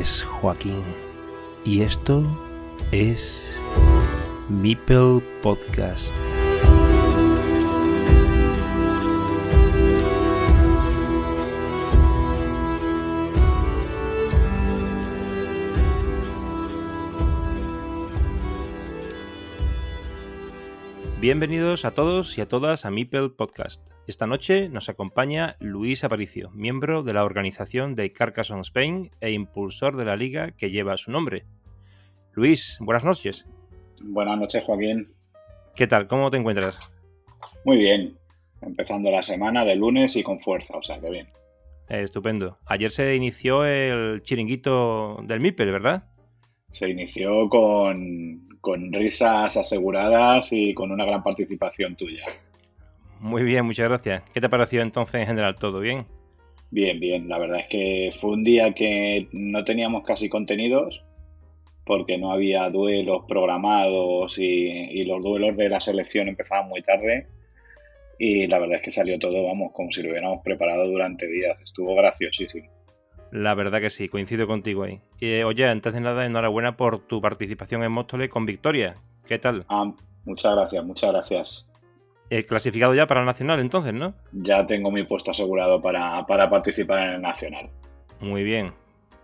Es Joaquín y esto es Meeple Podcast. Bienvenidos a todos y a todas a Meeple Podcast. Esta noche nos acompaña Luis Aparicio, miembro de la organización de Carcassonne Spain e impulsor de la liga que lleva su nombre. Luis, buenas noches. Buenas noches, Joaquín. ¿Qué tal? ¿Cómo te encuentras? Muy bien. Empezando la semana de lunes y con fuerza, o sea que bien. Eh, estupendo. Ayer se inició el chiringuito del Mipel, ¿verdad? Se inició con, con risas aseguradas y con una gran participación tuya. Muy bien, muchas gracias. ¿Qué te ha parecido entonces en general? ¿Todo bien? Bien, bien. La verdad es que fue un día que no teníamos casi contenidos porque no había duelos programados y, los duelos de la selección empezaban muy tarde. Y la verdad es que salió todo, vamos, como si lo hubiéramos preparado durante días. Estuvo graciosísimo. La verdad que sí, coincido contigo ahí. Y, oye, antes de nada, enhorabuena por tu participación en Móstoles con victoria. ¿Qué tal? Ah, muchas gracias, muchas gracias. Eh, clasificado ya para el Nacional entonces, ¿no? Ya tengo mi puesto asegurado para, para participar en el Nacional. Muy bien,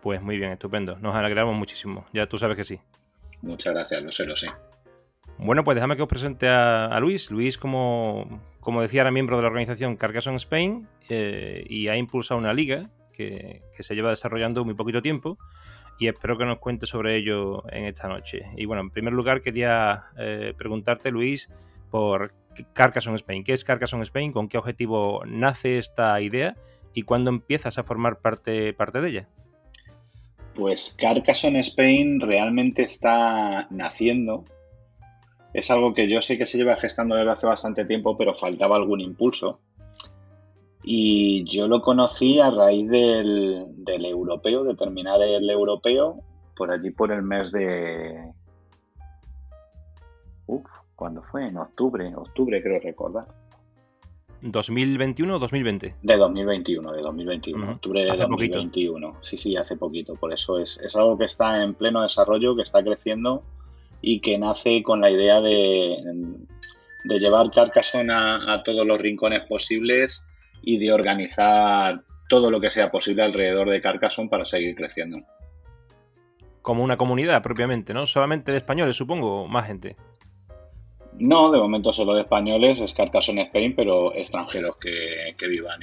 pues muy bien, estupendo. Nos alegramos muchísimo, ya tú sabes que sí. Muchas gracias, lo sé, lo sé. Bueno, pues déjame que os presente a, Luis. Luis, como, como, decía, era miembro de la organización Carcassonne Spain eh, y ha impulsado una liga que, se lleva desarrollando muy poquito tiempo y espero que nos cuente sobre ello en esta noche. Y bueno, en primer lugar quería eh, preguntarte, Luis, por Carcassonne Spain. ¿Qué es Carcassonne Spain? ¿Con qué objetivo nace esta idea? ¿Y cuándo empiezas a formar parte, parte de ella? Pues Carcassonne Spain realmente está naciendo. Es algo que yo sé que se lleva gestando desde hace bastante tiempo, pero faltaba algún impulso. Y yo lo conocí a raíz del, europeo, de terminar el europeo, por allí por el mes de... Uf, ¿cuándo fue? En octubre, octubre creo recordar. ¿2021 o 2020? De 2021, de 2021, octubre de 2021. Sí, sí, hace poquito. Por eso es, es algo que está en pleno desarrollo, que está creciendo y que nace con la idea de, de llevar Carcassonne a todos los rincones posibles y de organizar todo lo que sea posible alrededor de Carcassonne para seguir creciendo. Como una comunidad propiamente, ¿no? Solamente de españoles, supongo, más gente. No, de momento solo de españoles, es Carcassonne Spain, pero extranjeros que, vivan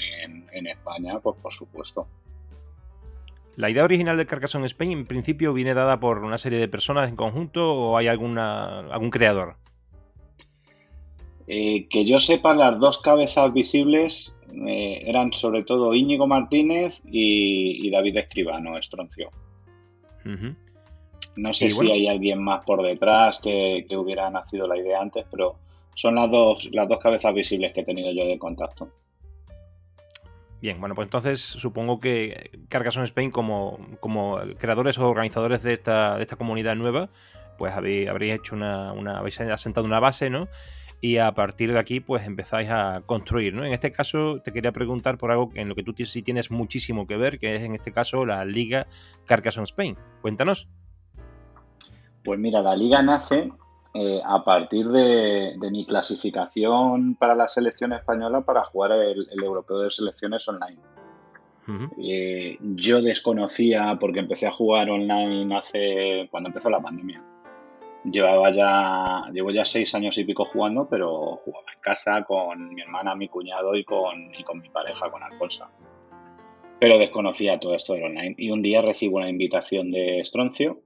en, España, pues por supuesto. ¿La idea original de Carcassonne Spain en principio viene dada por una serie de personas en conjunto o hay alguna, algún creador? Eh, que yo sepa, las dos cabezas visibles eh, eran sobre todo Íñigo Martínez y, David Escribano, Estroncio. No sé si hay alguien más por detrás que, hubiera nacido la idea antes, pero son las dos, las dos cabezas visibles que he tenido yo de contacto. Bien, bueno, pues entonces supongo que Carcassonne Spain, como, como creadores o organizadores de esta, de esta comunidad nueva, pues habéis, habréis hecho una, una, habéis asentado una base, ¿no? y a partir de aquí pues empezáis a construir, ¿no? En este caso te quería preguntar por algo en lo que tú sí tienes muchísimo que ver, que es en este caso la Liga Carcassonne Spain. Cuéntanos. Pues mira, la liga nace eh, a partir de, mi clasificación para la selección española para jugar el, Europeo de Selecciones online. Eh, yo desconocía, porque empecé a jugar online hace cuando empezó la pandemia llevaba ya, llevo ya seis años y pico jugando, pero jugaba en casa con mi hermana, mi cuñado y con, y con mi pareja, con Alfonso. Pero desconocía todo esto del online. Y un día recibo una invitación de Estroncio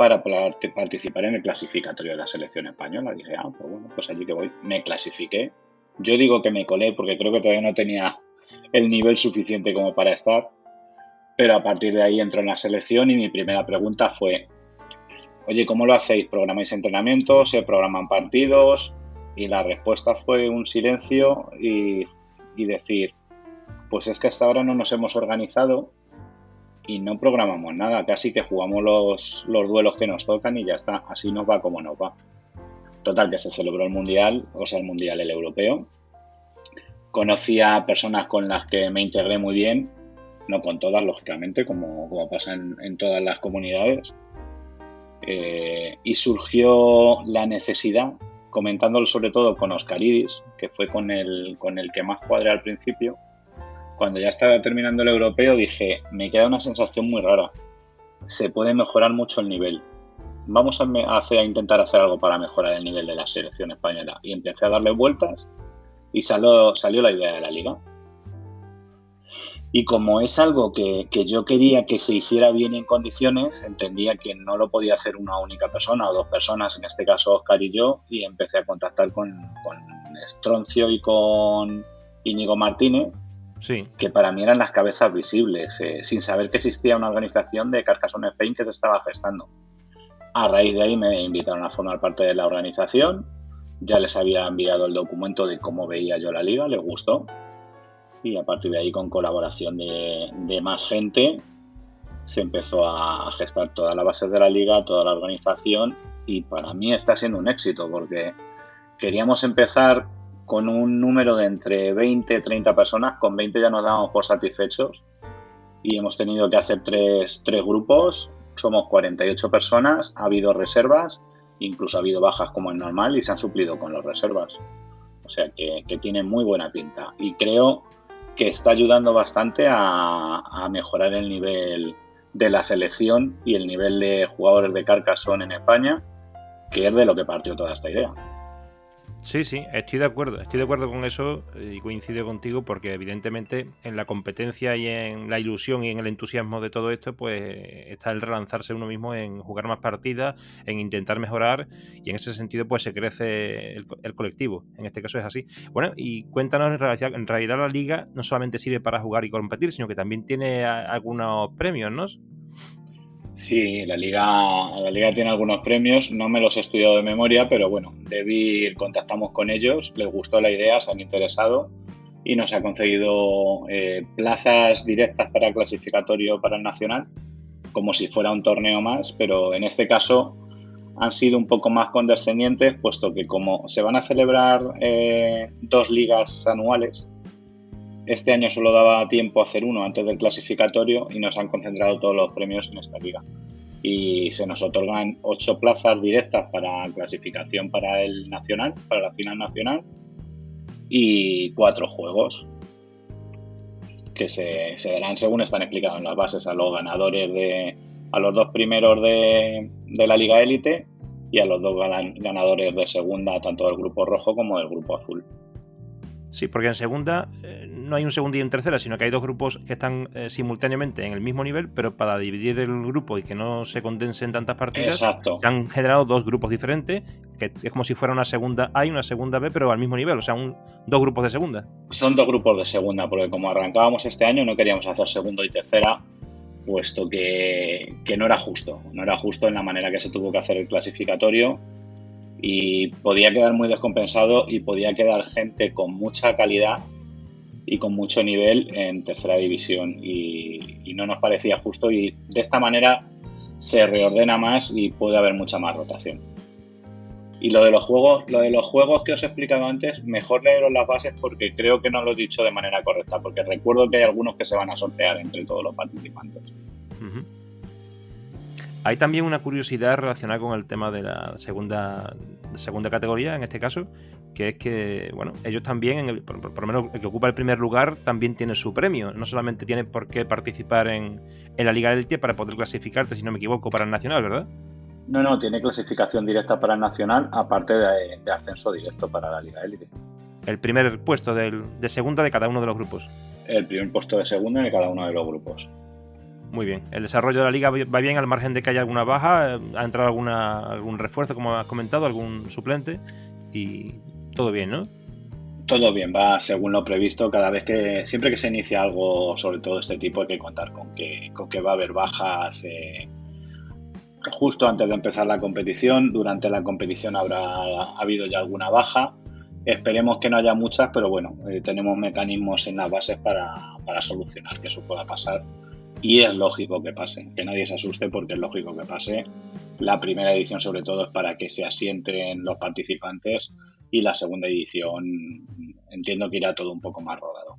para participar en el clasificatorio de la selección española. Dije, ah, pues bueno, pues allí que voy. Me clasifiqué. Yo digo que me colé porque creo que todavía no tenía el nivel suficiente como para estar. Pero a partir de ahí entró en la selección y mi primera pregunta fue, oye, ¿cómo lo hacéis? ¿Programáis entrenamientos? ¿Se programan partidos? Y la respuesta fue un silencio y, decir, pues es que hasta ahora no nos hemos organizado y no programamos nada, casi que jugamos los, los duelos que nos tocan y ya está, así nos va como nos va. Total, que se celebró el Mundial, o sea, el Mundial, el Europeo. Conocí a personas con las que me integré muy bien no con todas, lógicamente, como, como pasa en, todas las comunidades. Eh, y surgió la necesidad, comentándolo sobre todo con Oscaridis, que fue con el, con el que más cuadré al principio, cuando ya estaba terminando el europeo dije, me queda una sensación muy rara, se puede mejorar mucho el nivel. Vamos a, hacer, a intentar hacer algo para mejorar el nivel de la selección española. Y empecé a darle vueltas y salió, salió la idea de la liga. Y como es algo que, yo quería que se hiciera bien en condiciones, entendía que no lo podía hacer una única persona o dos personas, en este caso Oscar y yo, y empecé a contactar con, con Estroncio y con Íñigo Martínez, sí. que para mí eran las cabezas visibles, eh, sin saber que existía una organización de Carcassonne Spain que se estaba gestando. A raíz de ahí me invitaron a formar parte de la organización, ya les había enviado el documento de cómo veía yo la liga, les gustó, y a partir de ahí con colaboración de, más gente se empezó a gestar toda la base de la liga, toda la organización y para mí está siendo un éxito porque queríamos empezar con un número de entre 20 y 30 personas, con 20 ya nos dábamos por satisfechos y hemos tenido que hacer tres, grupos, somos 48 personas, ha habido reservas, incluso ha habido bajas como es normal y se han suplido con las reservas. O sea que, que tiene muy buena pinta y creo que está ayudando bastante a, mejorar el nivel de la selección y el nivel de jugadores de Carcassonne en España, que es de lo que partió toda esta idea. Sí, sí, estoy de acuerdo, estoy de acuerdo con eso y coincido contigo porque evidentemente en la competencia y en la ilusión y en el entusiasmo de todo esto, pues está el relanzarse uno mismo en jugar más partidas, en intentar mejorar y en ese sentido pues se crece el, colectivo, en este caso es así. Bueno, y cuéntanos en realidad, en realidad la liga no solamente sirve para jugar y competir, sino que también tiene algunos premios, ¿no? Sí, la liga, la liga tiene algunos premios, no me los he estudiado de memoria, pero bueno, Debir contactamos con ellos, les gustó la idea, se han interesado y nos ha conseguido eh, plazas directas para clasificatorio para el nacional, como si fuera un torneo más, pero en este caso han sido un poco más condescendientes, puesto que como se van a celebrar eh, dos ligas anuales, este año solo daba tiempo a hacer uno antes del clasificatorio y nos han concentrado todos los premios en esta liga. Y se nos otorgan ocho plazas directas para clasificación para el nacional, para la final nacional, y cuatro juegos que se, darán según están explicados en las bases a los ganadores de a los dos primeros de, de la liga élite y a los dos ganadores de segunda tanto del grupo rojo como del grupo azul. Sí, porque en segunda eh, no hay un segundo y un tercera, sino que hay dos grupos que están eh, simultáneamente en el mismo nivel, pero para dividir el grupo y que no se condensen tantas partidas, se han generado dos grupos diferentes, que es como si fuera una segunda A y una segunda B, pero al mismo nivel, o sea, un, dos grupos de segunda. Son dos grupos de segunda, porque como arrancábamos este año no queríamos hacer segundo y tercera, puesto que, que no era justo, no era justo en la manera que se tuvo que hacer el clasificatorio y podía quedar muy descompensado y podía quedar gente con mucha calidad y con mucho nivel en tercera división y, no nos parecía justo y de esta manera se reordena más y puede haber mucha más rotación. Y lo de los juegos, lo de los juegos que os he explicado antes, mejor leeros las bases porque creo que no lo he dicho de manera correcta, porque recuerdo que hay algunos que se van a sortear entre todos los participantes. Hay también una curiosidad relacionada con el tema de la segunda, segunda categoría, en este caso, que es que, bueno, ellos también, por, lo menos el que ocupa el primer lugar, también tiene su premio. No solamente tiene por qué participar en, la Liga Elite para poder clasificarte, si no me equivoco, para el Nacional, ¿verdad? No, no, tiene clasificación directa para el Nacional, aparte de, ascenso directo para la Liga Elite. El primer puesto de segunda de cada uno de los grupos. El primer puesto de segunda de cada uno de los grupos. Muy bien. El desarrollo de la liga va bien al margen de que haya alguna baja. Ha entrado alguna, algún refuerzo, como has comentado, algún suplente. Y todo bien, ¿no? Todo bien, va según lo previsto. Cada vez que, siempre que se inicia algo, sobre todo este tipo, hay que contar con que, con que va a haber bajas. Eh, justo antes de empezar la competición, durante la competición habrá habido ya alguna baja. Esperemos que no haya muchas, pero bueno, eh, tenemos mecanismos en las bases para, para solucionar que eso pueda pasar y es lógico que pase, que nadie se asuste porque es lógico que pase. La primera edición sobre todo es para que se asienten los participantes y la segunda edición entiendo que irá todo un poco más rodado.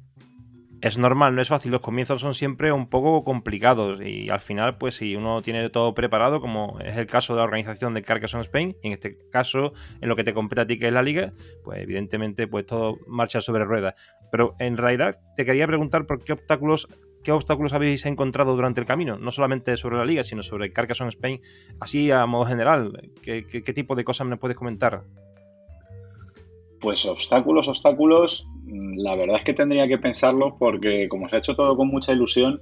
es normal, no es fácil, los comienzos son siempre un poco complicados y al final, pues si uno tiene todo preparado, como es el caso de la organización de Carcassonne Spain, en este caso, en lo que te compete a ti que es la liga, pues evidentemente pues todo marcha sobre ruedas. Pero en realidad te quería preguntar por qué obstáculos qué obstáculos habéis encontrado durante el camino, no solamente sobre la liga, sino sobre Carcassonne Spain, así a modo general, ¿qué, tipo de cosas me puedes comentar? Pues obstáculos, obstáculos, mm, la verdad es que tendría que pensarlo porque como se ha hecho todo con mucha ilusión,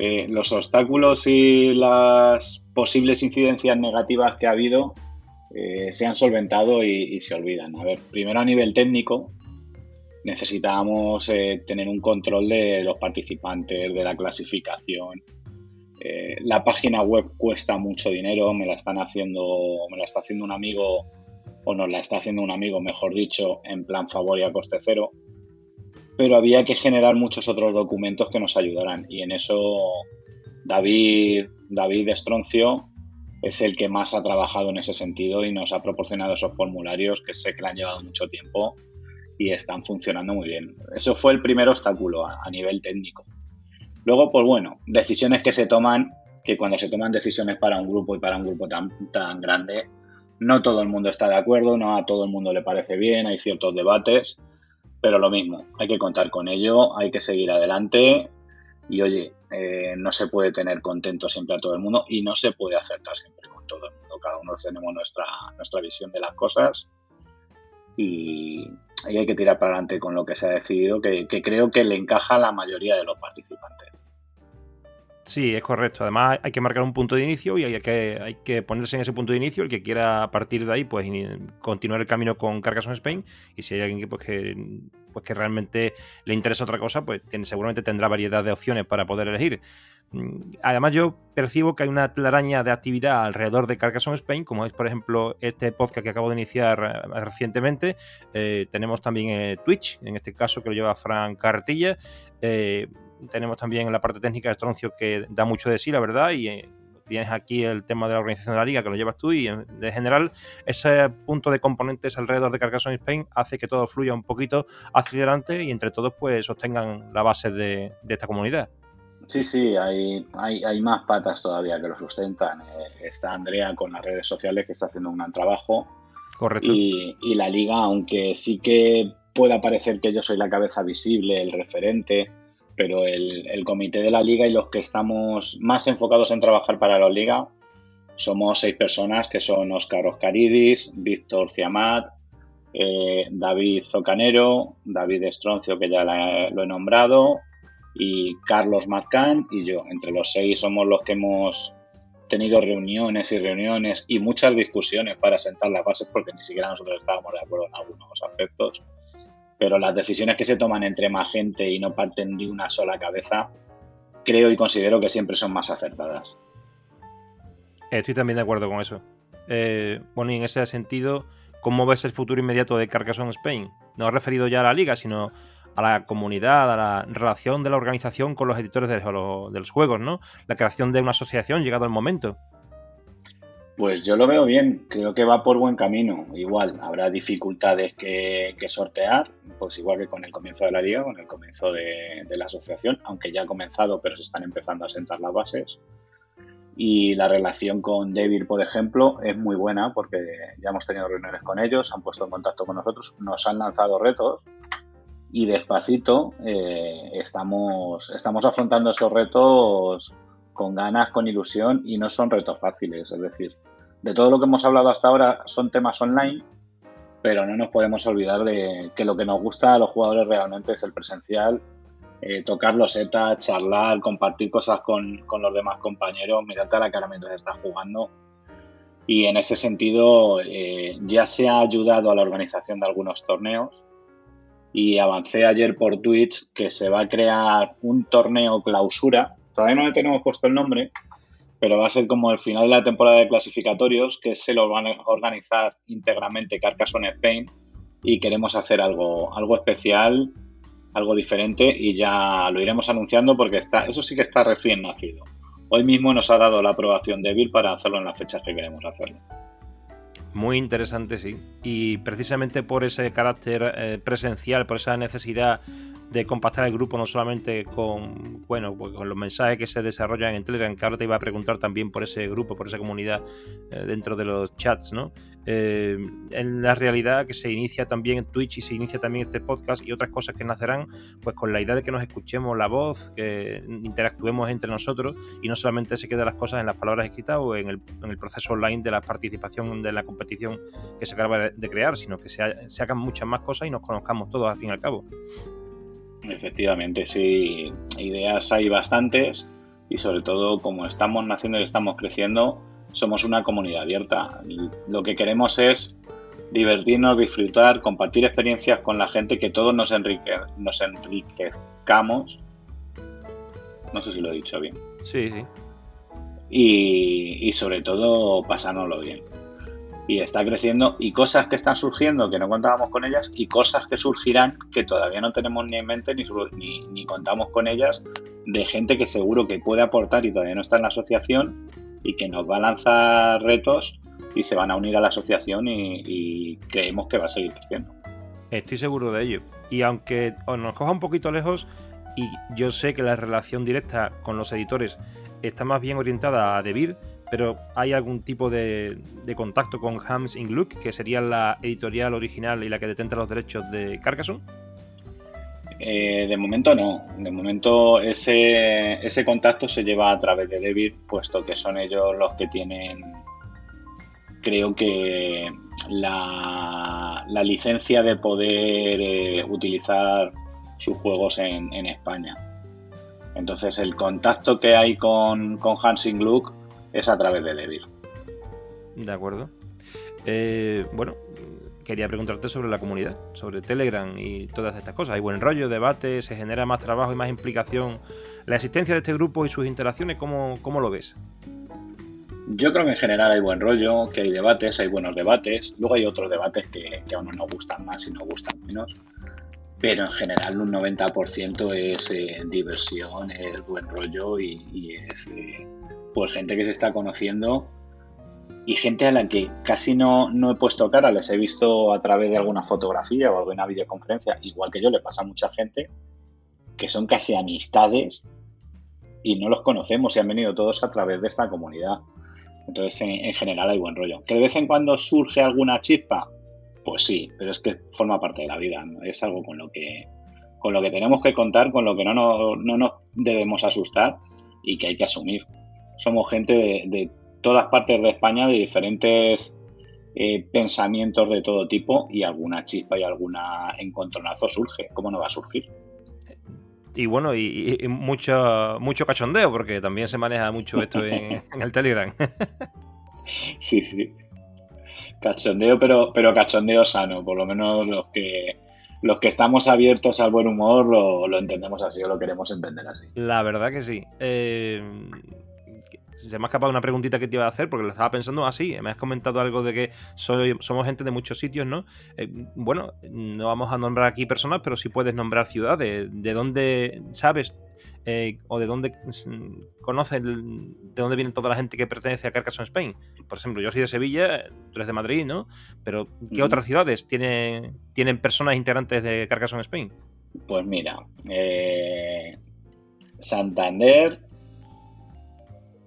eh, los obstáculos y las posibles incidencias negativas que ha habido eh, se han solventado y, se olvidan. A ver, primero a nivel técnico, necesitábamos eh, tener un control de los participantes, de la clasificación. la página web cuesta mucho dinero, me la están haciendo, me la está haciendo un amigo o nos la está haciendo un amigo, mejor dicho, en plan favor y a coste cero, pero había que generar muchos otros documentos que nos ayudaran y en eso David, David Estroncio es el que más ha trabajado en ese sentido y nos ha proporcionado esos formularios que sé que le han llevado mucho tiempo y están funcionando muy bien. Eso fue el primer obstáculo a, nivel técnico. Luego, pues bueno, decisiones que se toman, que cuando se toman decisiones para un grupo y para un grupo tan, tan grande, no todo el mundo está de acuerdo, no a todo el mundo le parece bien, hay ciertos debates, pero lo mismo, hay que contar con ello, hay que seguir adelante y oye, eh, no se puede tener contento siempre a todo el mundo y no se puede acertar siempre con todo el mundo, cada uno tenemos nuestra, nuestra visión de las cosas y, hay que tirar para adelante con lo que se ha decidido, que, que creo que le encaja a la mayoría de los participantes. Sí, es correcto. Además, hay que marcar un punto de inicio y hay que, hay que ponerse en ese punto de inicio. El que quiera partir de ahí, pues continuar el camino con Carcassonne Spain. Y si hay alguien que, pues, que, pues, que realmente le interesa otra cosa, pues tiene, seguramente tendrá variedad de opciones para poder elegir. Mm, además, yo percibo que hay una telaraña de actividad alrededor de Carcassonne Spain, como es, por ejemplo, este podcast que acabo de iniciar eh, recientemente. Eh, tenemos también eh, Twitch, en este caso que lo lleva Fran Cartilla tenemos también en la parte técnica de Stroncio que da mucho de sí, la verdad, y eh, tienes aquí el tema de la organización de la liga que lo llevas tú y en general ese punto de componentes alrededor de Carcassonne Spain hace que todo fluya un poquito hacia adelante y entre todos pues sostengan la base de, esta comunidad. Sí, sí, hay, hay, más patas todavía que lo sustentan. Eh, está Andrea con las redes sociales que está haciendo un gran trabajo. Correcto. Y, y la liga, aunque sí que pueda parecer que yo soy la cabeza visible, el referente, pero el, comité de la liga y los que estamos más enfocados en trabajar para la liga somos seis personas que son Oscar Oscaridis, Víctor Ciamat, eh, David Zocanero, David Estroncio, que ya lo he nombrado, y Carlos Mazcán y yo. Entre los seis somos los que hemos tenido reuniones y reuniones y muchas discusiones para sentar las bases porque ni siquiera nosotros estábamos de acuerdo en algunos aspectos pero las decisiones que se toman entre más gente y no parten de una sola cabeza, creo y considero que siempre son más acertadas. Estoy también de acuerdo con eso. Eh, bueno, y en ese sentido, ¿cómo ves el futuro inmediato de Carcassonne Spain? No he referido ya a la liga, sino a la comunidad, a la relación de la organización con los editores de los, de los juegos, ¿no? La creación de una asociación llegado el momento. Pues yo lo veo bien, creo que va por buen camino. Igual, habrá dificultades que, sortear, pues igual que con el comienzo de la liga, con el comienzo de, la asociación, aunque ya ha comenzado, pero se están empezando a sentar las bases. Y la relación con David, por ejemplo, es muy buena porque ya hemos tenido reuniones con ellos, han puesto en contacto con nosotros, nos han lanzado retos y despacito eh, estamos, estamos afrontando esos retos con ganas, con ilusión y no son retos fáciles. Es decir, de todo lo que hemos hablado hasta ahora son temas online, pero no nos podemos olvidar de que lo que nos gusta a los jugadores realmente es el presencial, eh, tocar los setas, charlar, compartir cosas con, los demás compañeros, mirarte a la cara mientras estás jugando. Y en ese sentido eh, ya se ha ayudado a la organización de algunos torneos. Y avancé ayer por Twitch que se va a crear un torneo clausura. Todavía no le tenemos puesto el nombre, pero va a ser como el final de la temporada de clasificatorios, que se lo van a organizar íntegramente Carcassonne Spain y queremos hacer algo, algo especial, algo diferente y ya lo iremos anunciando porque está, eso sí que está recién nacido. Hoy mismo nos ha dado la aprobación débil para hacerlo en las fechas que queremos hacerlo. Muy interesante, sí. Y precisamente por ese carácter eh, presencial, por esa necesidad de compactar el grupo no solamente con, bueno, pues con los mensajes que se desarrollan en Telegram, que ahora te iba a preguntar también por ese grupo, por esa comunidad eh, dentro de los chats, ¿no? Eh, en la realidad que se inicia también en Twitch y se inicia también este podcast y otras cosas que nacerán, pues con la idea de que nos escuchemos la voz, que interactuemos entre nosotros y no solamente se queden las cosas en las palabras escritas o en el, en el proceso online de la participación de la competición que se acaba de, crear, sino que se, se hagan muchas más cosas y nos conozcamos todos al fin y al cabo. Efectivamente, sí, ideas hay bastantes y sobre todo como estamos naciendo y estamos creciendo, somos una comunidad abierta. Lo que queremos es divertirnos, disfrutar, compartir experiencias con la gente, que todos nos, enrique nos enriquezcamos. No sé si lo he dicho bien. Sí, sí. Y, y sobre todo pasárnoslo bien y está creciendo y cosas que están surgiendo que no contábamos con ellas y cosas que surgirán que todavía no tenemos ni en mente ni, ni, contamos con ellas de gente que seguro que puede aportar y todavía no está en la asociación y que nos va a lanzar retos y se van a unir a la asociación y, creemos que va a seguir creciendo. Estoy seguro de ello. Y aunque nos coja un poquito lejos, y yo sé que la relación directa con los editores está más bien orientada a Debir, pero ¿hay algún tipo de, contacto con Hams Ingluk, que sería la editorial original y la que detenta los derechos de Carcassonne? Eh, de momento no. De momento ese, ese contacto se lleva a través de David, puesto que son ellos los que tienen, creo que, la, licencia de poder eh, utilizar sus juegos en, España. Entonces el contacto que hay con, con Hans Ingluk es a través de Devir. De acuerdo. Eh, bueno, quería preguntarte sobre la comunidad, sobre Telegram y todas estas cosas. Hay buen rollo, debate, se genera más trabajo y más implicación. La existencia de este grupo y sus interacciones, ¿cómo, cómo lo ves? Yo creo que en general hay buen rollo, que hay debates, hay buenos debates. Luego hay otros debates que, a uno nos gustan más y nos gustan menos. Pero en general un 90% es eh, diversión, es buen rollo y, es eh, pues gente que se está conociendo y gente a la que casi no, no he puesto cara, les he visto a través de alguna fotografía o alguna videoconferencia, igual que yo le pasa a mucha gente, que son casi amistades y no los conocemos y han venido todos a través de esta comunidad. Entonces, en, general hay buen rollo. ¿Que de vez en cuando surge alguna chispa? Pues sí, pero es que forma parte de la vida, es algo con lo que con lo que tenemos que contar, con lo que no, no, no nos debemos asustar y que hay que asumir somos gente de, todas partes de España, de diferentes eh, pensamientos de todo tipo y alguna chispa y alguna encontronazo surge. ¿Cómo no va a surgir? Y bueno, y, mucho, mucho cachondeo, porque también se maneja mucho esto en, el Telegram. sí, sí. Cachondeo, pero, pero cachondeo sano, por lo menos los que los que estamos abiertos al buen humor lo, lo entendemos así o lo queremos entender así. La verdad que sí. Eh, se me ha escapado una preguntita que te iba a hacer porque lo estaba pensando así. me has comentado algo de que somos gente de muchos sitios, ¿no? Eh, bueno, no vamos a nombrar aquí personas, pero sí puedes nombrar ciudades. ¿De dónde sabes eh, o de dónde conoces, de dónde viene toda la gente que pertenece a Carcassonne Spain? Por ejemplo, yo soy de Sevilla, tú eres de Madrid, ¿no? Pero ¿qué otras ciudades tienen, tienen personas integrantes de Carcassonne Spain? Pues mira, eh, Santander,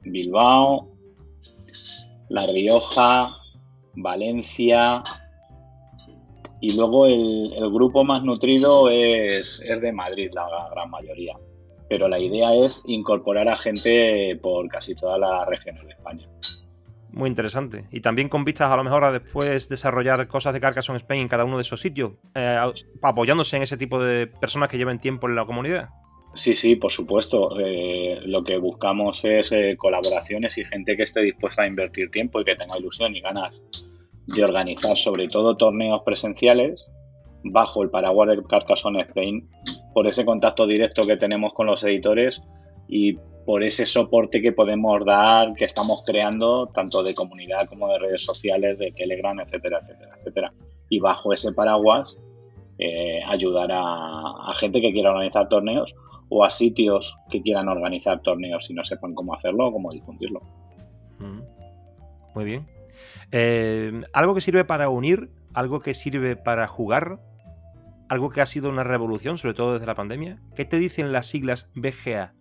Bilbao, La Rioja, Valencia. Y luego el, grupo más nutrido es, es, de Madrid, la gran mayoría. Pero la idea es incorporar a gente por casi todas las regiones de España. Muy interesante. Y también con vistas a lo mejor a después desarrollar cosas de Carcassonne Spain en cada uno de esos sitios, eh, apoyándose en ese tipo de personas que lleven tiempo en la comunidad. Sí, sí, por supuesto. Eh, lo que buscamos es eh, colaboraciones y gente que esté dispuesta a invertir tiempo y que tenga ilusión y ganas de organizar sobre todo torneos presenciales bajo el paraguas de Carcassonne Spain por ese contacto directo que tenemos con los editores y por ese soporte que podemos dar, que estamos creando, tanto de comunidad como de redes sociales, de Telegram, etcétera, etcétera, etcétera. Y bajo ese paraguas, eh, ayudar a, gente que quiera organizar torneos o a sitios que quieran organizar torneos y no sepan cómo hacerlo o cómo difundirlo. Muy bien. Eh, ¿Algo que sirve para unir? ¿Algo que sirve para jugar? algo que ha sido una revolución, sobre todo desde la pandemia. ¿Qué te dicen las siglas BGA?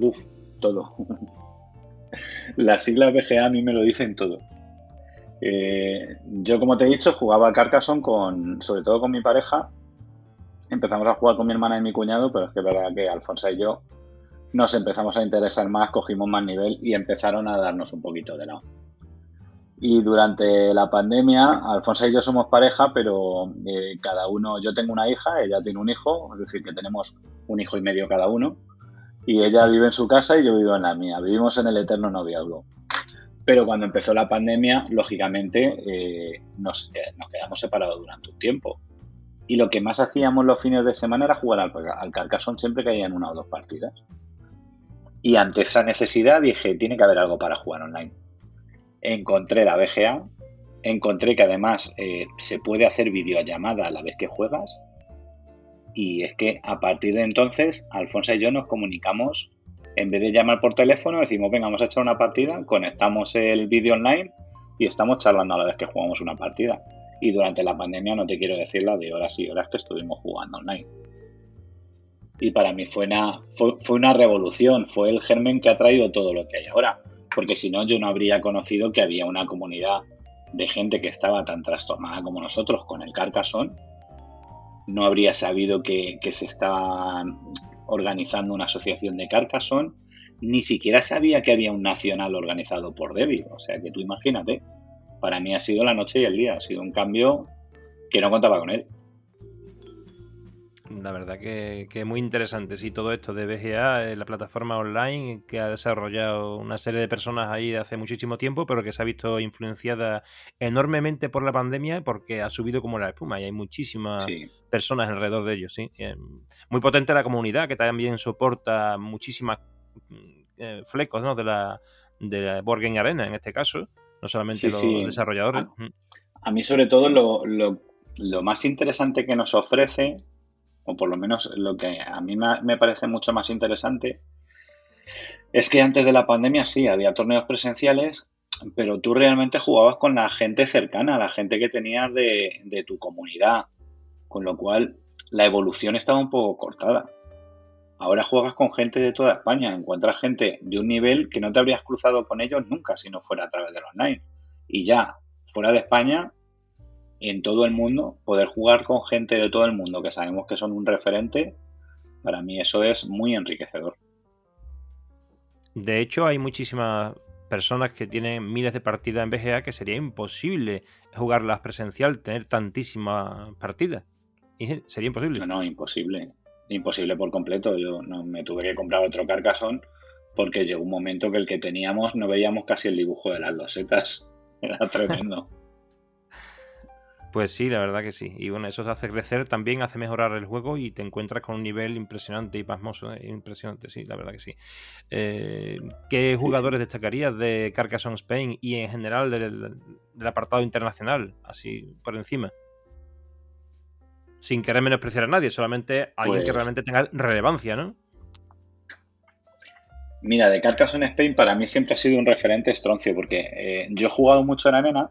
Uf, todo. las siglas BGA a mí me lo dicen todo. Eh, yo, como te he dicho, jugaba a Carcassonne con, sobre todo con mi pareja. Empezamos a jugar con mi hermana y mi cuñado, pero es que es verdad que Alfonso y yo nos empezamos a interesar más, cogimos más nivel y empezaron a darnos un poquito de lado. Y durante la pandemia, Alfonso y yo somos pareja, pero eh, cada uno, yo tengo una hija, ella tiene un hijo, es decir, que tenemos un hijo y medio cada uno. Y ella vive en su casa y yo vivo en la mía. Vivimos en el eterno noviazgo. Pero cuando empezó la pandemia, lógicamente, eh, nos, eh, nos, quedamos separados durante un tiempo. Y lo que más hacíamos los fines de semana era jugar al, al siempre que hayan una o dos partidas. Y ante esa necesidad dije, tiene que haber algo para jugar online encontré la BGA, encontré que además eh, se puede hacer videollamada a la vez que juegas. Y es que a partir de entonces, Alfonso y yo nos comunicamos, en vez de llamar por teléfono, decimos, venga, vamos a echar una partida, conectamos el vídeo online y estamos charlando a la vez que jugamos una partida. Y durante la pandemia no te quiero decir la de horas y horas que estuvimos jugando online. Y para mí fue una, fue una revolución, fue el germen que ha traído todo lo que hay ahora porque si no yo no habría conocido que había una comunidad de gente que estaba tan trastornada como nosotros con el Carcassonne, no habría sabido que, se está organizando una asociación de Carcassonne, ni siquiera sabía que había un nacional organizado por Debbie. O sea que tú imagínate, para mí ha sido la noche y el día, ha sido un cambio que no contaba con él. La verdad que, es muy interesante, sí, todo esto de BGA, la plataforma online que ha desarrollado una serie de personas ahí hace muchísimo tiempo, pero que se ha visto influenciada enormemente por la pandemia porque ha subido como la espuma y hay muchísimas personas alrededor de ellos, sí. Eh, muy potente la comunidad que también soporta muchísimas mm, eh, flecos ¿no? de la de la Borgen Arena en este caso, no solamente los desarrolladores. A, mí sobre todo lo, lo más interesante que nos ofrece o por lo menos lo que a mí me parece mucho más interesante, es que antes de la pandemia sí, había torneos presenciales, pero tú realmente jugabas con la gente cercana, la gente que tenías de, tu comunidad, con lo cual la evolución estaba un poco cortada. Ahora juegas con gente de toda España, encuentras gente de un nivel que no te habrías cruzado con ellos nunca si no fuera a través del online. Y ya, fuera de España, en todo el mundo, poder jugar con gente de todo el mundo que sabemos que son un referente, para mí eso es muy enriquecedor. De hecho, hay muchísimas personas que tienen miles de partidas en BGA que sería imposible jugarlas presencial, tener tantísimas partidas. Sería imposible. No, no, imposible. Imposible por completo. Yo no me tuve que comprar otro Carcassonne porque llegó un momento que el que teníamos no veíamos casi el dibujo de las losetas. Era tremendo. Pues sí, la verdad que sí. Y bueno, eso se hace crecer, también hace mejorar el juego y te encuentras con un nivel impresionante y pasmoso. ¿eh? Impresionante, sí, la verdad que sí. Eh, ¿Qué jugadores destacarías de Carcassonne Spain y en general del, apartado internacional, así por encima? Sin querer menospreciar a nadie, solamente alguien que pues realmente tenga relevancia, ¿no? Mira, de Carcassonne Spain para mí siempre ha sido un referente estroncio, porque eh, yo he jugado mucho en arena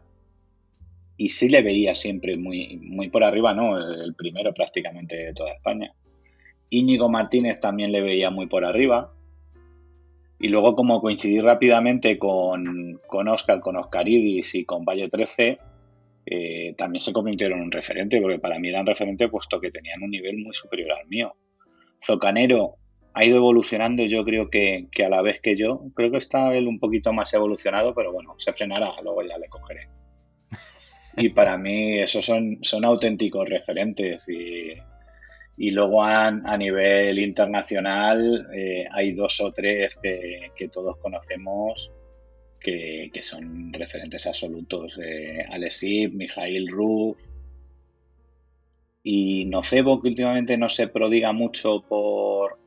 y sí le veía siempre muy, muy por arriba, ¿no? El primero prácticamente de toda España. Íñigo Martínez también le veía muy por arriba. Y luego, como coincidí rápidamente con, con Oscar, con Oscaridis y con Valle 13, eh, también se convirtieron en un referente, porque para mí eran referente puesto que tenían un nivel muy superior al mío. Zocanero ha ido evolucionando, yo creo que, que a la vez que yo. Creo que está él un poquito más evolucionado, pero bueno, se frenará, luego ya le cogeré y para mí esos son, son auténticos referentes y, y luego a, nivel internacional eh, hay dos o tres que, todos conocemos que, son referentes absolutos. Eh, Alessip, Mijail Ruf y Nocebo, que últimamente no se prodiga mucho por,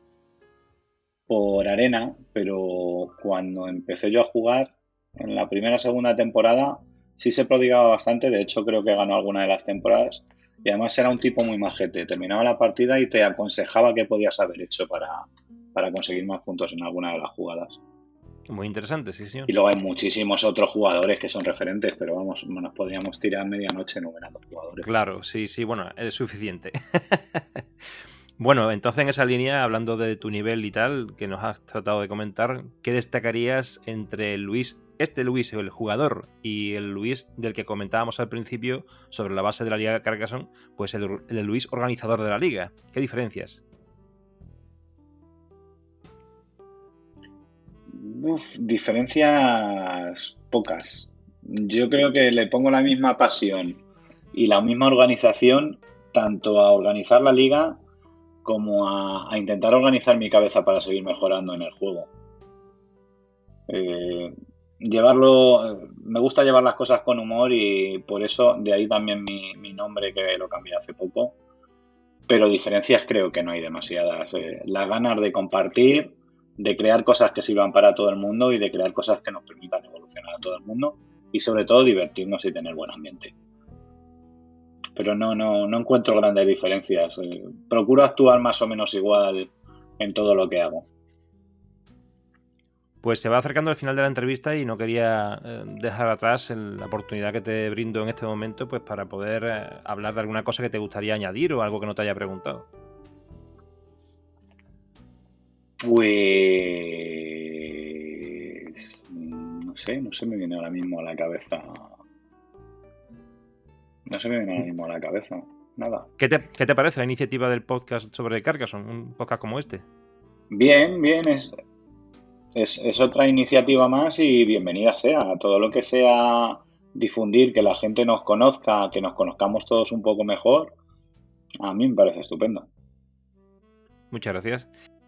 por arena, pero cuando empecé yo a jugar en la primera o segunda temporada sí se prodigaba bastante, de hecho creo que ganó alguna de las temporadas y además era un tipo muy majete, terminaba la partida y te aconsejaba qué podías haber hecho para, conseguir más puntos en alguna de las jugadas. Muy interesante, sí, señor. Y luego hay muchísimos otros jugadores que son referentes, pero vamos, nos podríamos tirar medianoche enumerando jugadores. Claro, sí, sí, bueno, es suficiente. bueno, entonces en esa línea, hablando de tu nivel y tal, que nos has tratado de comentar, ¿qué destacarías entre Luis, este Luis, el jugador, y el Luis del que comentábamos al principio sobre la base de la Liga Carcassonne, pues el, el Luis organizador de la liga? ¿Qué diferencias? Uf, diferencias pocas. Yo creo que le pongo la misma pasión y la misma organización tanto a organizar la liga como a, intentar organizar mi cabeza para seguir mejorando en el juego. Eh, llevarlo, me gusta llevar las cosas con humor y por eso de ahí también mi, nombre que lo cambié hace poco. Pero diferencias creo que no hay demasiadas. Eh, las ganas de compartir, de crear cosas que sirvan para todo el mundo y de crear cosas que nos permitan evolucionar a todo el mundo y sobre todo divertirnos y tener buen ambiente. Pero no, no, no encuentro grandes diferencias. Eh, procuro actuar más o menos igual en todo lo que hago. Pues se va acercando el final de la entrevista y no quería eh, dejar atrás la oportunidad que te brindo en este momento pues para poder eh, hablar de alguna cosa que te gustaría añadir o algo que no te haya preguntado. Pues. No sé, no se me viene ahora mismo a la cabeza. No se me viene ahora mismo a la cabeza. Nada. ¿Qué te, parece la iniciativa del podcast sobre Carcassonne? Un podcast como este. Bien, bien. Es, es, otra iniciativa más y bienvenida sea. Todo lo que sea difundir, que la gente nos conozca, que nos conozcamos todos un poco mejor, a mí me parece estupendo. Muchas gracias.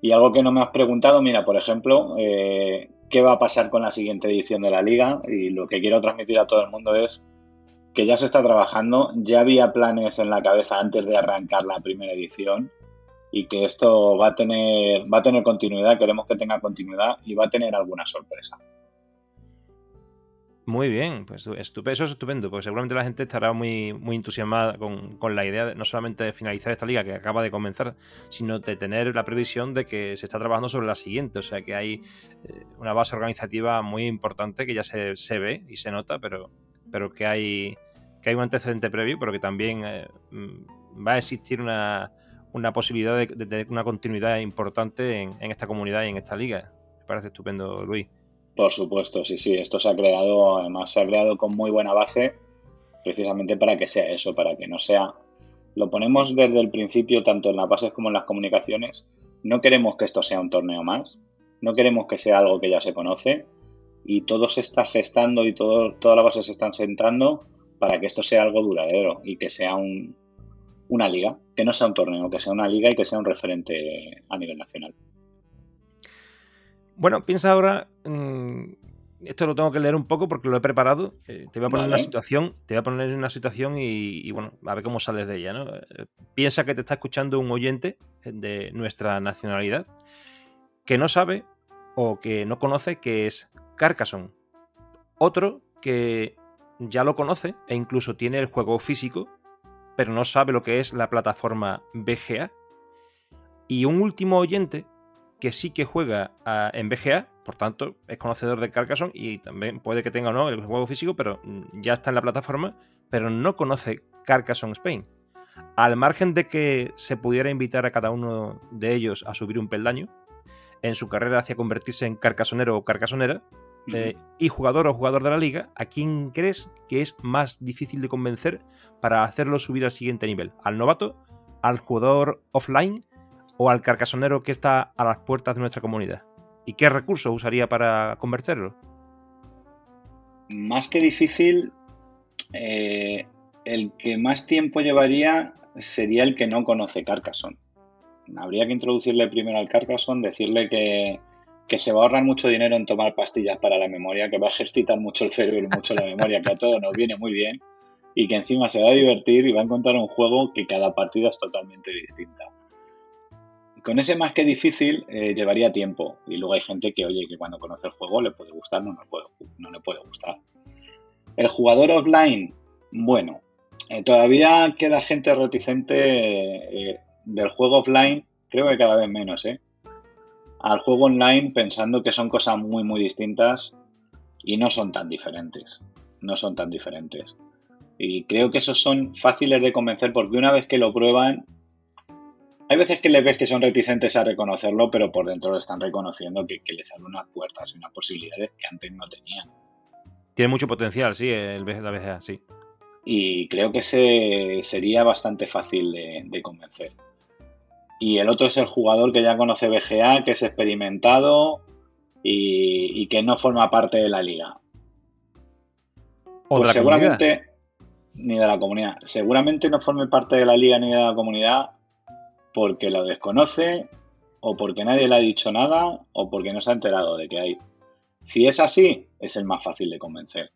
Y algo que no me has preguntado, mira, por ejemplo, eh, ¿qué va a pasar con la siguiente edición de la liga? Y lo que quiero transmitir a todo el mundo es que ya se está trabajando, ya había planes en la cabeza antes de arrancar la primera edición y que esto va a tener, va a tener continuidad, queremos que tenga continuidad y va a tener alguna sorpresa. Muy bien, pues estupendo, eso es estupendo, porque seguramente la gente estará muy, muy entusiasmada con, la idea de, no solamente de finalizar esta liga que acaba de comenzar, sino de tener la previsión de que se está trabajando sobre la siguiente, o sea que hay eh, una base organizativa muy importante que ya se, se, ve y se nota, pero, pero que hay que hay un antecedente previo, pero que también eh, mm, va a existir una, una posibilidad de, de, una continuidad importante en, en esta comunidad y en esta liga. Me parece estupendo, Luis. Por supuesto, sí, sí. Esto se ha creado, además se ha creado con muy buena base, precisamente para que sea eso, para que no sea. Lo ponemos desde el principio, tanto en las bases como en las comunicaciones. No queremos que esto sea un torneo más, no queremos que sea algo que ya se conoce y todo se está gestando y todo, todas las bases se están sentando para que esto sea algo duradero y que sea un, una liga, que no sea un torneo, que sea una liga y que sea un referente a nivel nacional. Bueno, piensa ahora. Mm, esto lo tengo que leer un poco porque lo he preparado. Eh, te voy a poner una situación. Te voy a poner una situación y, bueno, a ver cómo sales de ella, ¿no? Eh, piensa que te está escuchando un oyente de nuestra nacionalidad que no sabe o que no conoce qué es Carcassonne. Otro que ya lo conoce e incluso tiene el juego físico, pero no sabe lo que es la plataforma BGA. Y un último oyente que sí que juega en BGA, por tanto es conocedor de Carcassonne y también puede que tenga o no el juego físico, pero mm, ya está en la plataforma, pero no conoce Carcassonne Spain. Al margen de que se pudiera invitar a cada uno de ellos a subir un peldaño en su carrera hacia convertirse en carcasonero o carcasonera, eh, y jugador o jugador de la liga, ¿a quién crees que es más difícil de convencer para hacerlo subir al siguiente nivel? ¿Al novato? ¿Al jugador offline? o al carcasonero que está a las puertas de nuestra comunidad? ¿Y qué recursos usaría para convencerlo? Más que difícil, eh, el que más tiempo llevaría sería el que no conoce Carcassonne. Habría que introducirle primero al Carcassonne, decirle que, que, se va a ahorrar mucho dinero en tomar pastillas para la memoria, que va a ejercitar mucho el cerebro y mucho la memoria, que a todos nos viene muy bien, y que encima se va a divertir y va a encontrar un juego que cada partida es totalmente distinta. Con ese más que difícil eh, llevaría tiempo. Y luego hay gente que, oye, que cuando conoce el juego le puede gustar, no, puede, no le puede gustar. El jugador offline, bueno, eh, todavía queda gente reticente eh, del juego offline, creo que cada vez menos, ¿eh? al juego online pensando que son cosas muy, muy distintas y no son tan diferentes. No son tan diferentes. Y creo que esos son fáciles de convencer porque una vez que lo prueban, hay veces que les ves que son reticentes a reconocerlo, pero por dentro lo están reconociendo que, les abren unas puertas y unas posibilidades que antes no tenían. Tiene mucho potencial, sí, el, la BGA, sí. Y creo que ese sería bastante fácil de, convencer. Y el otro es el jugador que ya conoce BGA, que es experimentado y, que no forma parte de la liga. ¿O pues seguramente, ni de la comunidad. Seguramente no forme parte de la liga ni de la comunidad porque lo desconoce o porque nadie le ha dicho nada o porque no se ha enterado de que hay. Si es así, es el más fácil de convencer.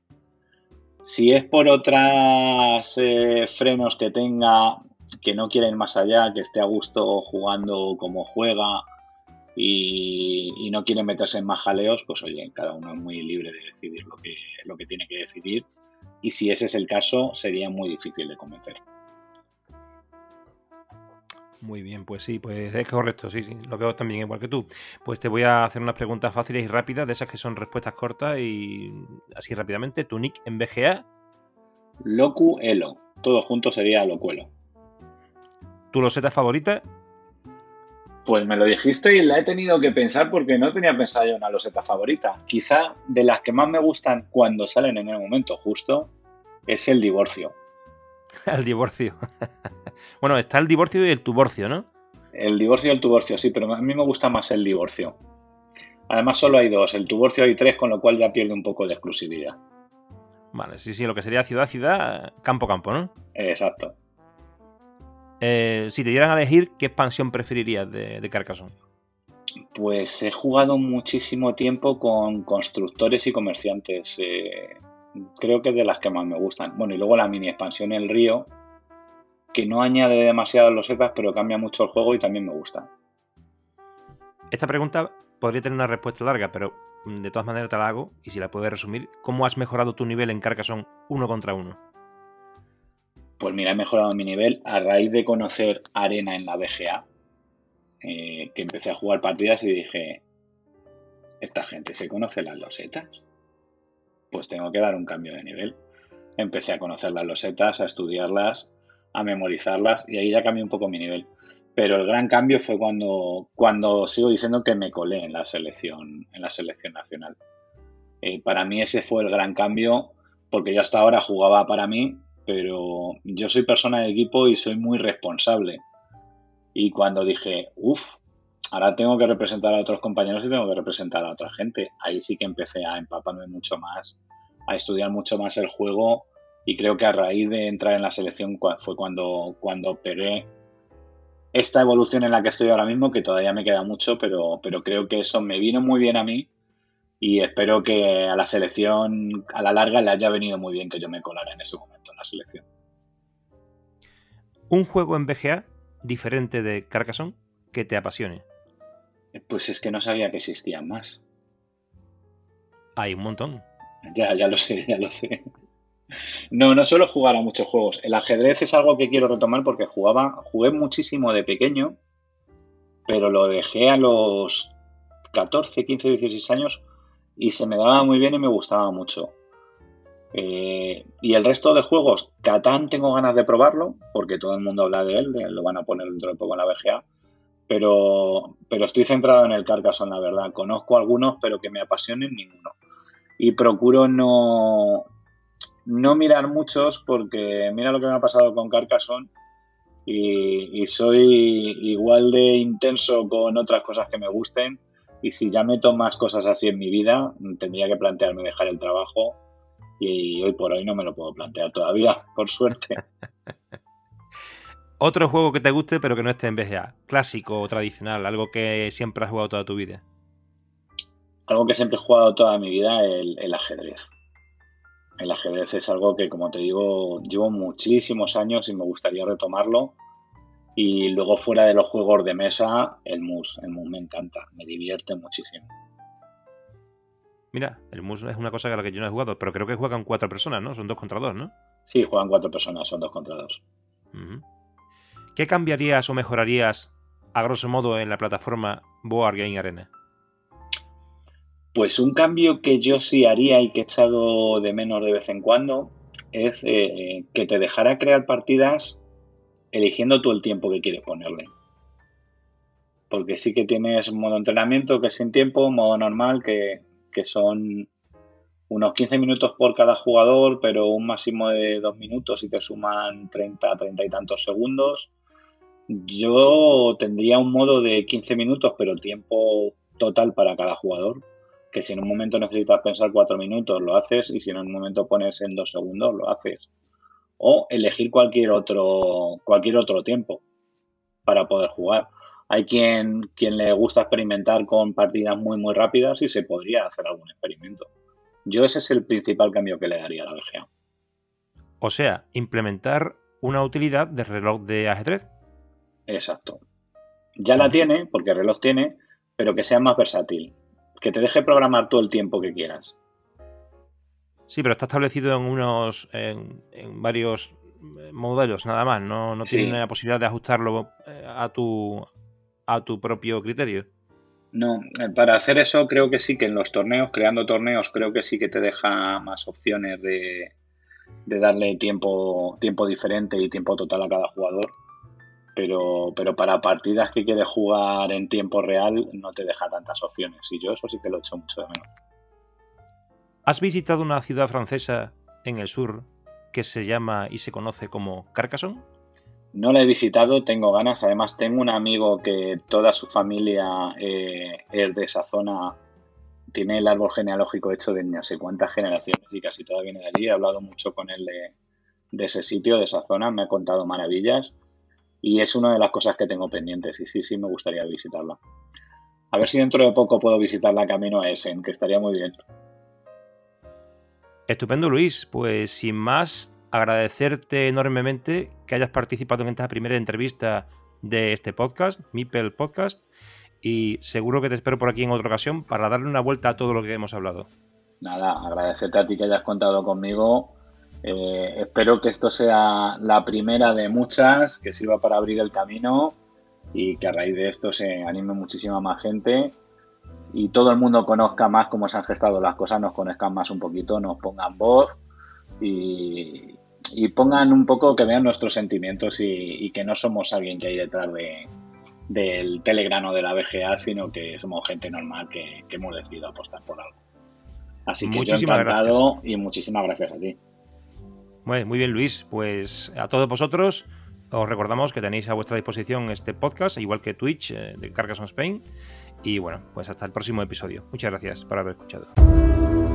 Si es por otras eh, frenos que tenga, que no quieren más allá, que esté a gusto jugando como juega y, no quiere meterse en más jaleos, pues oye, cada uno es muy libre de decidir lo que tiene que decidir. Y si ese es el caso, sería muy difícil de convencer. Muy bien, pues sí, pues es correcto, sí, sí, lo veo también igual que tú. Pues te voy a hacer unas preguntas fáciles y rápidas, de esas que son respuestas cortas y así rápidamente. ¿Tu nick en BGA? Locu Elo, todo junto sería Locuelo. ¿Tu loseta favorita? Pues me lo dijiste y la he tenido que pensar porque no tenía pensado yo una loseta favorita. Quizá de las que más me gustan cuando salen en el momento justo es el divorcio. el divorcio. Bueno, está el divorcio y el tuborcio, ¿no? El divorcio y el tuborcio, sí, pero a mí me gusta más el divorcio. Además, solo hay dos, el tuborcio hay tres, con lo cual ya pierde un poco de exclusividad. Vale, sí, sí, lo que sería ciudad-ciudad, campo-campo, ¿no? Exacto. Eh, si te dieran a elegir, ¿qué expansión preferirías de, de Carcassonne? Pues he jugado muchísimo tiempo con constructores y comerciantes. Eh, creo que es de las que más me gustan. Bueno, y luego la mini expansión El Río, que no añade demasiadas losetas, pero cambia mucho el juego y también me gusta. Esta pregunta podría tener una respuesta larga, pero mm, de todas maneras te la hago, y si la puedes resumir, ¿cómo has mejorado tu nivel en Carcassonne uno contra uno? Pues mira, he mejorado mi nivel a raíz de conocer Arena en la BGA, eh, que empecé a jugar partidas y dije, ¿esta gente se conoce las losetas? pues tengo que dar un cambio de nivel. Empecé a conocer las losetas, a estudiarlas, a memorizarlas y ahí ya cambié un poco mi nivel. Pero el gran cambio fue cuando, cuando sigo diciendo que me colé en la selección, en la selección nacional. Eh, para mí ese fue el gran cambio, porque yo hasta ahora jugaba para mí, pero yo soy persona de equipo y soy muy responsable. Y cuando dije, uff, ahora tengo que representar a otros compañeros y tengo que representar a otra gente. Ahí sí que empecé a empaparme mucho más, a estudiar mucho más el juego y creo que a raíz de entrar en la selección fue cuando, cuando pegué esta evolución en la que estoy ahora mismo, que todavía me queda mucho, pero, pero creo que eso me vino muy bien a mí y espero que a la selección a la larga le haya venido muy bien que yo me colara en ese momento en la selección. ¿Un juego en BGA diferente de Carcassonne que te apasione? Pues es que no sabía que existían más. Hay un montón. Ya, ya lo sé, ya lo sé. No, no suelo jugar a muchos juegos. El ajedrez es algo que quiero retomar porque jugaba, jugué muchísimo de pequeño, pero lo dejé a los 14, 15, 16 años y se me daba muy bien y me gustaba mucho. Eh, y el resto de juegos, Catán tengo ganas de probarlo, porque todo el mundo habla de él, lo van a poner dentro de poco en la VGA pero, pero estoy centrado en el Carcassonne, la verdad. Conozco algunos, pero que me apasionen ninguno. Y procuro no, no mirar muchos porque mira lo que me ha pasado con Carcassonne y, soy igual de intenso con otras cosas que me gusten y si ya meto más cosas así en mi vida tendría que plantearme dejar el trabajo y hoy por hoy no me lo puedo plantear todavía, por suerte. Otro juego que te guste pero que no esté en BGA. Clásico o tradicional, algo que siempre has jugado toda tu vida. Algo que siempre he jugado toda mi vida, el, el ajedrez. El ajedrez es algo que, como te digo, llevo muchísimos años y me gustaría retomarlo. Y luego fuera de los juegos de mesa, el mus. El mus me encanta, me divierte muchísimo. Mira, el mus es una cosa a la que yo no he jugado, pero creo que juegan cuatro personas, ¿no? Son dos contra dos, ¿no? Sí, juegan cuatro personas, son dos contra dos. ¿Qué cambiarías o mejorarías a grosso modo en la plataforma Board Game Arena? Pues un cambio que yo sí haría y que he echado de menos de vez en cuando es eh, que te dejara crear partidas eligiendo tú el tiempo que quieres ponerle. Porque sí que tienes modo entrenamiento que es sin tiempo, modo normal que, que son unos 15 minutos por cada jugador, pero un máximo de 2 minutos y te suman 30, 30 y tantos segundos. Yo tendría un modo de 15 minutos, pero tiempo total para cada jugador. Que si en un momento necesitas pensar 4 minutos, lo haces, y si en un momento pones en 2 segundos, lo haces. O elegir cualquier otro, cualquier otro tiempo para poder jugar. Hay quien, quien le gusta experimentar con partidas muy, muy rápidas y se podría hacer algún experimento. Yo ese es el principal cambio que le daría a la VGA. O sea, implementar una utilidad de reloj de ajedrez. Exacto. Ya la tiene, porque el reloj tiene, pero que sea más versátil. Que te deje programar todo el tiempo que quieras. Sí, pero está establecido en unos. en, varios eh, modelos nada más. No, no tiene la posibilidad de ajustarlo eh, a tu, a tu propio criterio. No, eh, para hacer eso creo que sí que en los torneos, creando torneos, creo que sí que te deja más opciones de, darle tiempo, tiempo diferente y tiempo total a cada jugador. Pero, pero para partidas que quieres jugar en tiempo real no te deja tantas opciones. Y yo eso sí que lo he hecho mucho de menos. ¿Has visitado una ciudad francesa en el sur que se llama y se conoce como Carcassonne? No la he visitado, tengo ganas. Además, tengo un amigo que toda su familia eh, es de esa zona. Tiene el árbol genealógico hecho de no sé cuántas generaciones y casi toda viene de allí. He hablado mucho con él de, ese sitio, de esa zona. Me ha contado maravillas. Y es una de las cosas que tengo pendientes. Y sí, sí, me gustaría visitarla. A ver si dentro de poco puedo visitarla camino a Essen, que estaría muy bien. Estupendo, Luis. Pues sin más, agradecerte enormemente que hayas participado en esta primera entrevista de este podcast, Mipel Podcast, y seguro que te espero por aquí en otra ocasión para darle una vuelta a todo lo que hemos hablado. Nada, agradecerte a ti que hayas contado conmigo. Eh, espero que esto sea la primera de muchas, que sirva para abrir el camino y que a raíz de esto se anime muchísima más gente y todo el mundo conozca más cómo se han gestado las cosas, nos conozcan más un poquito, nos pongan voz y, pongan un poco que vean nuestros sentimientos y, que no somos alguien que hay detrás de, del telegrano de la BGA, sino que somos gente normal que, hemos decidido apostar por algo. Así que muchísimas yo encantado y muchísimas gracias a ti. Muy, muy bien, Luis. Pues a todos vosotros os recordamos que tenéis a vuestra disposición este podcast, igual que Twitch eh, de Carcassonne Spain. Y bueno, pues hasta el próximo episodio. Muchas gracias por haber escuchado.